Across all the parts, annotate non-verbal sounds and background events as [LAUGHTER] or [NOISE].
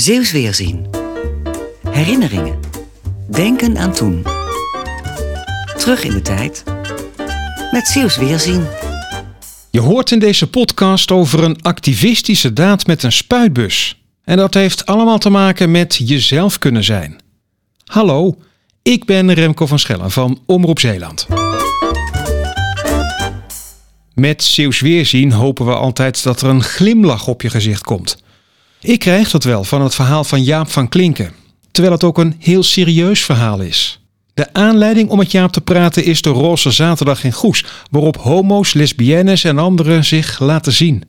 Zeeuws Weerzien. Herinneringen. Denken aan toen. Terug in de tijd. Met Zeeuws Weerzien. Je hoort in deze podcast over een activistische daad met een spuitbus. En dat heeft allemaal te maken met jezelf kunnen zijn. Hallo, ik ben Remco van Schellen van Omroep Zeeland. Met Zeeuws Weerzien hopen we altijd dat er een glimlach op je gezicht komt. Ik krijg dat wel van het verhaal van Jaap van Klinken, terwijl het ook een heel serieus verhaal is. De aanleiding om met Jaap te praten is de Roze Zaterdag in Goes, waarop homo's, lesbiennes en anderen zich laten zien.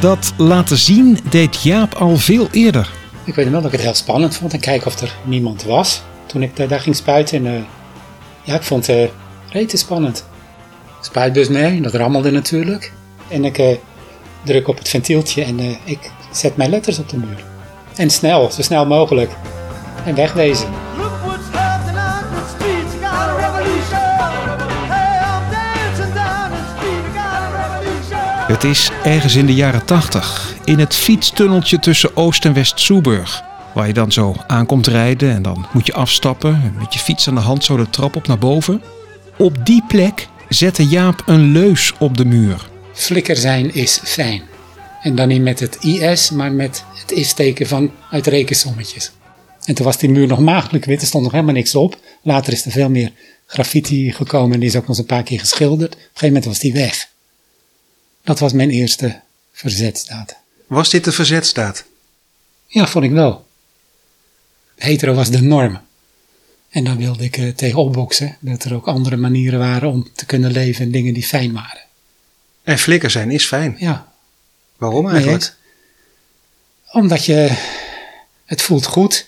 Dat laten zien deed Jaap al veel eerder. Ik weet wel dat ik het heel spannend vond en kijken of er niemand was. Toen ik daar ging spuiten. En, eh, ja, ik vond het uh, rete spannend. Spuitbus mee, dat rammelde natuurlijk. En ik uh, druk op het ventieltje en ik zet mijn letters op de muur. En snel, zo snel mogelijk. En wegwezen. Het is ergens in de jaren 80, in het fietstunneltje tussen Oost en West Soeburg. Waar je dan zo aankomt rijden en dan moet je afstappen, met je fiets aan de hand zo de trap op naar boven. Op die plek zette Jaap een leus op de muur. Flikker zijn is fijn. En dan niet met het IS, maar met het is-teken van uit rekensommetjes. En toen was die muur nog maagdelijk wit, er stond nog helemaal niks op. Later is er veel meer graffiti gekomen en die is ook nog eens een paar keer geschilderd. Op een gegeven moment was die weg. Dat was mijn eerste verzetsdaad. Was dit de verzetsdaad? Ja, vond ik wel. Hetero was de norm. En daar wilde ik eh, tegen opboksen. Dat er ook andere manieren waren om te kunnen leven en dingen die fijn waren. En flikker zijn is fijn. Ja, Waarom eigenlijk? omdat je... Het voelt goed.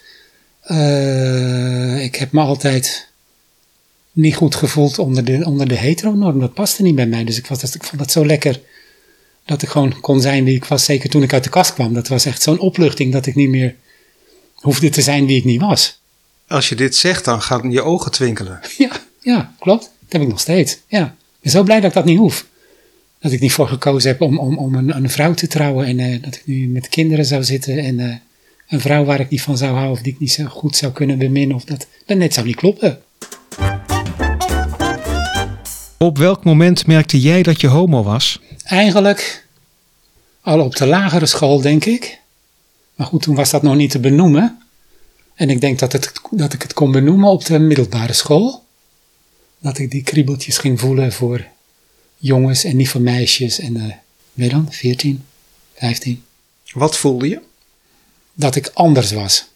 Eh, ik heb me altijd niet goed gevoeld onder de, onder de heteronorm. Dat paste niet bij mij. Dus ik, was, ik vond het zo lekker dat ik gewoon kon zijn wie ik was. Zeker toen ik uit de kast kwam. Dat was echt zo'n opluchting dat ik niet meer hoefde te zijn wie ik niet was. Als je dit zegt, dan gaan je ogen twinkelen. [LAUGHS] Ja, ja, klopt. Dat heb ik nog steeds. Ja. Ik ben zo blij dat ik dat niet hoef. Dat ik niet voor gekozen heb om, om, om een, een vrouw te trouwen en eh, dat ik nu met kinderen zou zitten en eh, een vrouw waar ik niet van zou houden of die ik niet zo goed zou kunnen beminnen of dat, dat net zou niet kloppen. Op welk moment merkte jij dat je homo was? Eigenlijk al op de lagere school, denk ik. Maar goed, toen was dat nog niet te benoemen. En ik denk dat, het, dat ik het kon benoemen op de middelbare school. Dat ik die kriebeltjes ging voelen voor jongens en niet voor meisjes. En, eh weet dan, 14, 15. Wat voelde je? Dat ik anders was.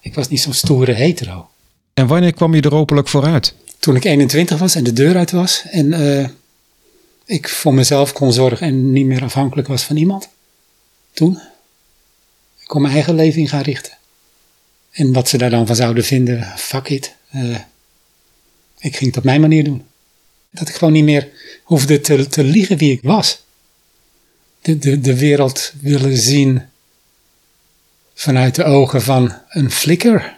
Ik was niet zo'n stoere hetero. En wanneer kwam je er openlijk vooruit? Toen ik 21 was en de deur uit was. En eh, ik voor mezelf kon zorgen en niet meer afhankelijk was van iemand. Toen. Ik kon mijn eigen leven in gaan richten. En wat ze daar dan van zouden vinden, fuck it. Eh, ik ging het op mijn manier doen. Dat ik gewoon niet meer hoefde te, te liegen wie ik was. De, de, de wereld willen zien vanuit de ogen van een flikker.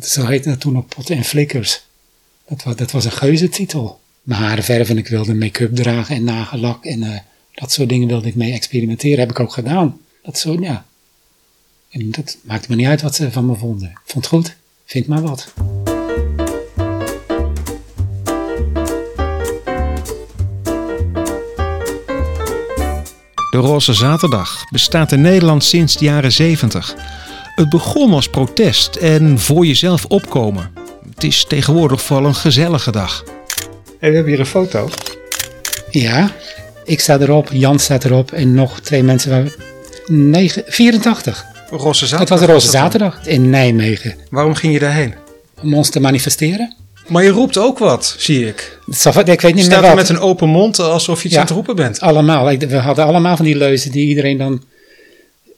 Zo heette dat toen op Potten en Flikkers. Dat was, dat was een geuzetitel. Mijn haren verven, ik wilde make-up dragen en nagellak en eh, dat soort dingen wilde ik mee experimenteren. Heb ik ook gedaan. Dat zo, ja. En dat maakte me niet uit wat ze van me vonden. Vond het goed. Vind maar wat. De Roze Zaterdag bestaat in Nederland sinds de jaren 70. Het begon als protest en voor jezelf opkomen. Het is tegenwoordig vooral een gezellige dag. Hey, we hebben hier een foto. Ja, ik sta erop, Jan staat erop en nog twee mensen. Waar... Negen, 84. Roze Zaterdag. Het was een roze zaterdag in Nijmegen. Waarom ging je daarheen? Om ons te manifesteren. Maar je roept ook wat, zie ik. Zal- Ik weet niet meer staat er wat. met een open mond alsof je iets Ja. aan het roepen bent. Allemaal. We hadden allemaal van die leuzen die iedereen dan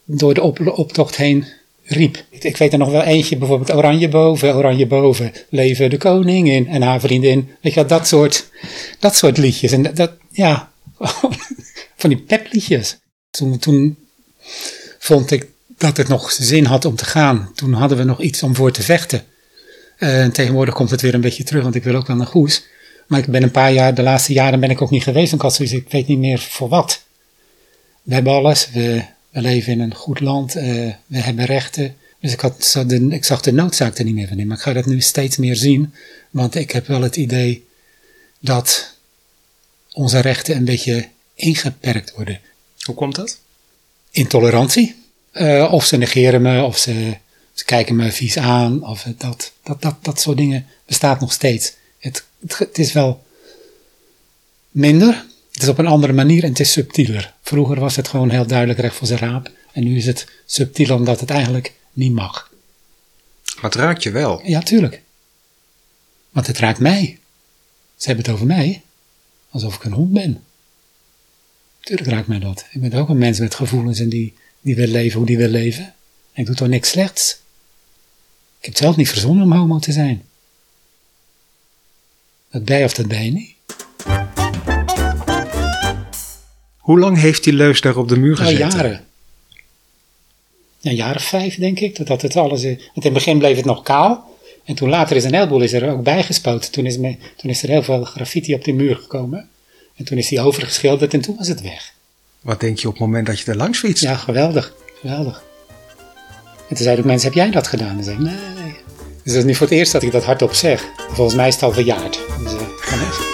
door de op- optocht heen riep. Ik, weet er nog wel eentje, bijvoorbeeld oranje boven, oranje boven, leven de koningin en haar vriendin. Weet je dat soort, dat soort liedjes. En dat, dat ja, [LAUGHS] van die pepliedjes. Toen, toen vond ik dat het nog zin had om te gaan. Toen hadden we nog iets om voor te vechten. En tegenwoordig komt het weer een beetje terug, want ik wil ook wel naar Goes. Maar ik ben een paar jaar, de laatste jaren ben ik ook niet geweest. Had zoiets, ik weet niet meer voor wat. we hebben alles, we, we leven in een goed land, eh, we hebben rechten. Dus ik, had, de, ik zag de noodzaak er niet meer van in. Maar ik ga dat nu steeds meer zien. Want ik heb wel het idee dat onze rechten een beetje ingeperkt worden. Hoe komt dat? Intolerantie. Eh, of ze negeren me, of ze, ze kijken me vies aan. Of dat, dat, dat, dat soort dingen bestaat nog steeds. Het, het, het is wel minder. Het is op een andere manier en het is subtieler. Vroeger was het gewoon heel duidelijk recht voor zijn raap. En nu is het subtieler omdat het eigenlijk niet mag. Maar het raakt je wel. Ja, tuurlijk. Want het raakt mij. Ze hebben het over mij. Alsof ik een hond ben. Tuurlijk raakt mij dat. Ik ben ook een mens met gevoelens en die, die wil leven hoe die wil leven. En ik doe toch niks slechts. Ik heb het zelf niet verzonnen om homo te zijn. Dat je of dat je niet. Hoe lang heeft die leus daar op de muur Al gezeten? jaren. Ja, jaren vijf, denk ik. Dat, dat het alles is. Want in het begin bleef het nog kaal. En toen later is een heleboel is er ook bijgespoten. Toen is, me, toen is er heel veel graffiti op die muur gekomen. En toen is die overgeschilderd en toen was het weg. Wat denk je op het moment dat je er langs fietst? Ja, geweldig. Geweldig. En toen zeiden ook mensen, heb jij dat gedaan? En zei ik, nee. Dus dat is nu voor het eerst dat ik dat hardop zeg. Volgens mij is het al verjaard. Dus, eh, kan echt.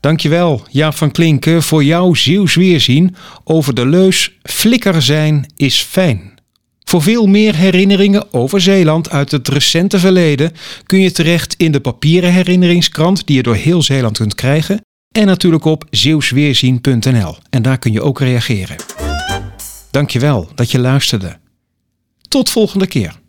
Dankjewel, Jaap van Klinken, voor jouw Zeeuws weerzien over de leus Flikker zijn is fijn. Voor veel meer herinneringen over Zeeland uit het recente verleden kun je terecht in de papieren herinneringskrant die je door heel Zeeland kunt krijgen en natuurlijk op zeeuwsweerzien.nl en daar kun je ook reageren. Dankjewel dat je luisterde. Tot volgende keer.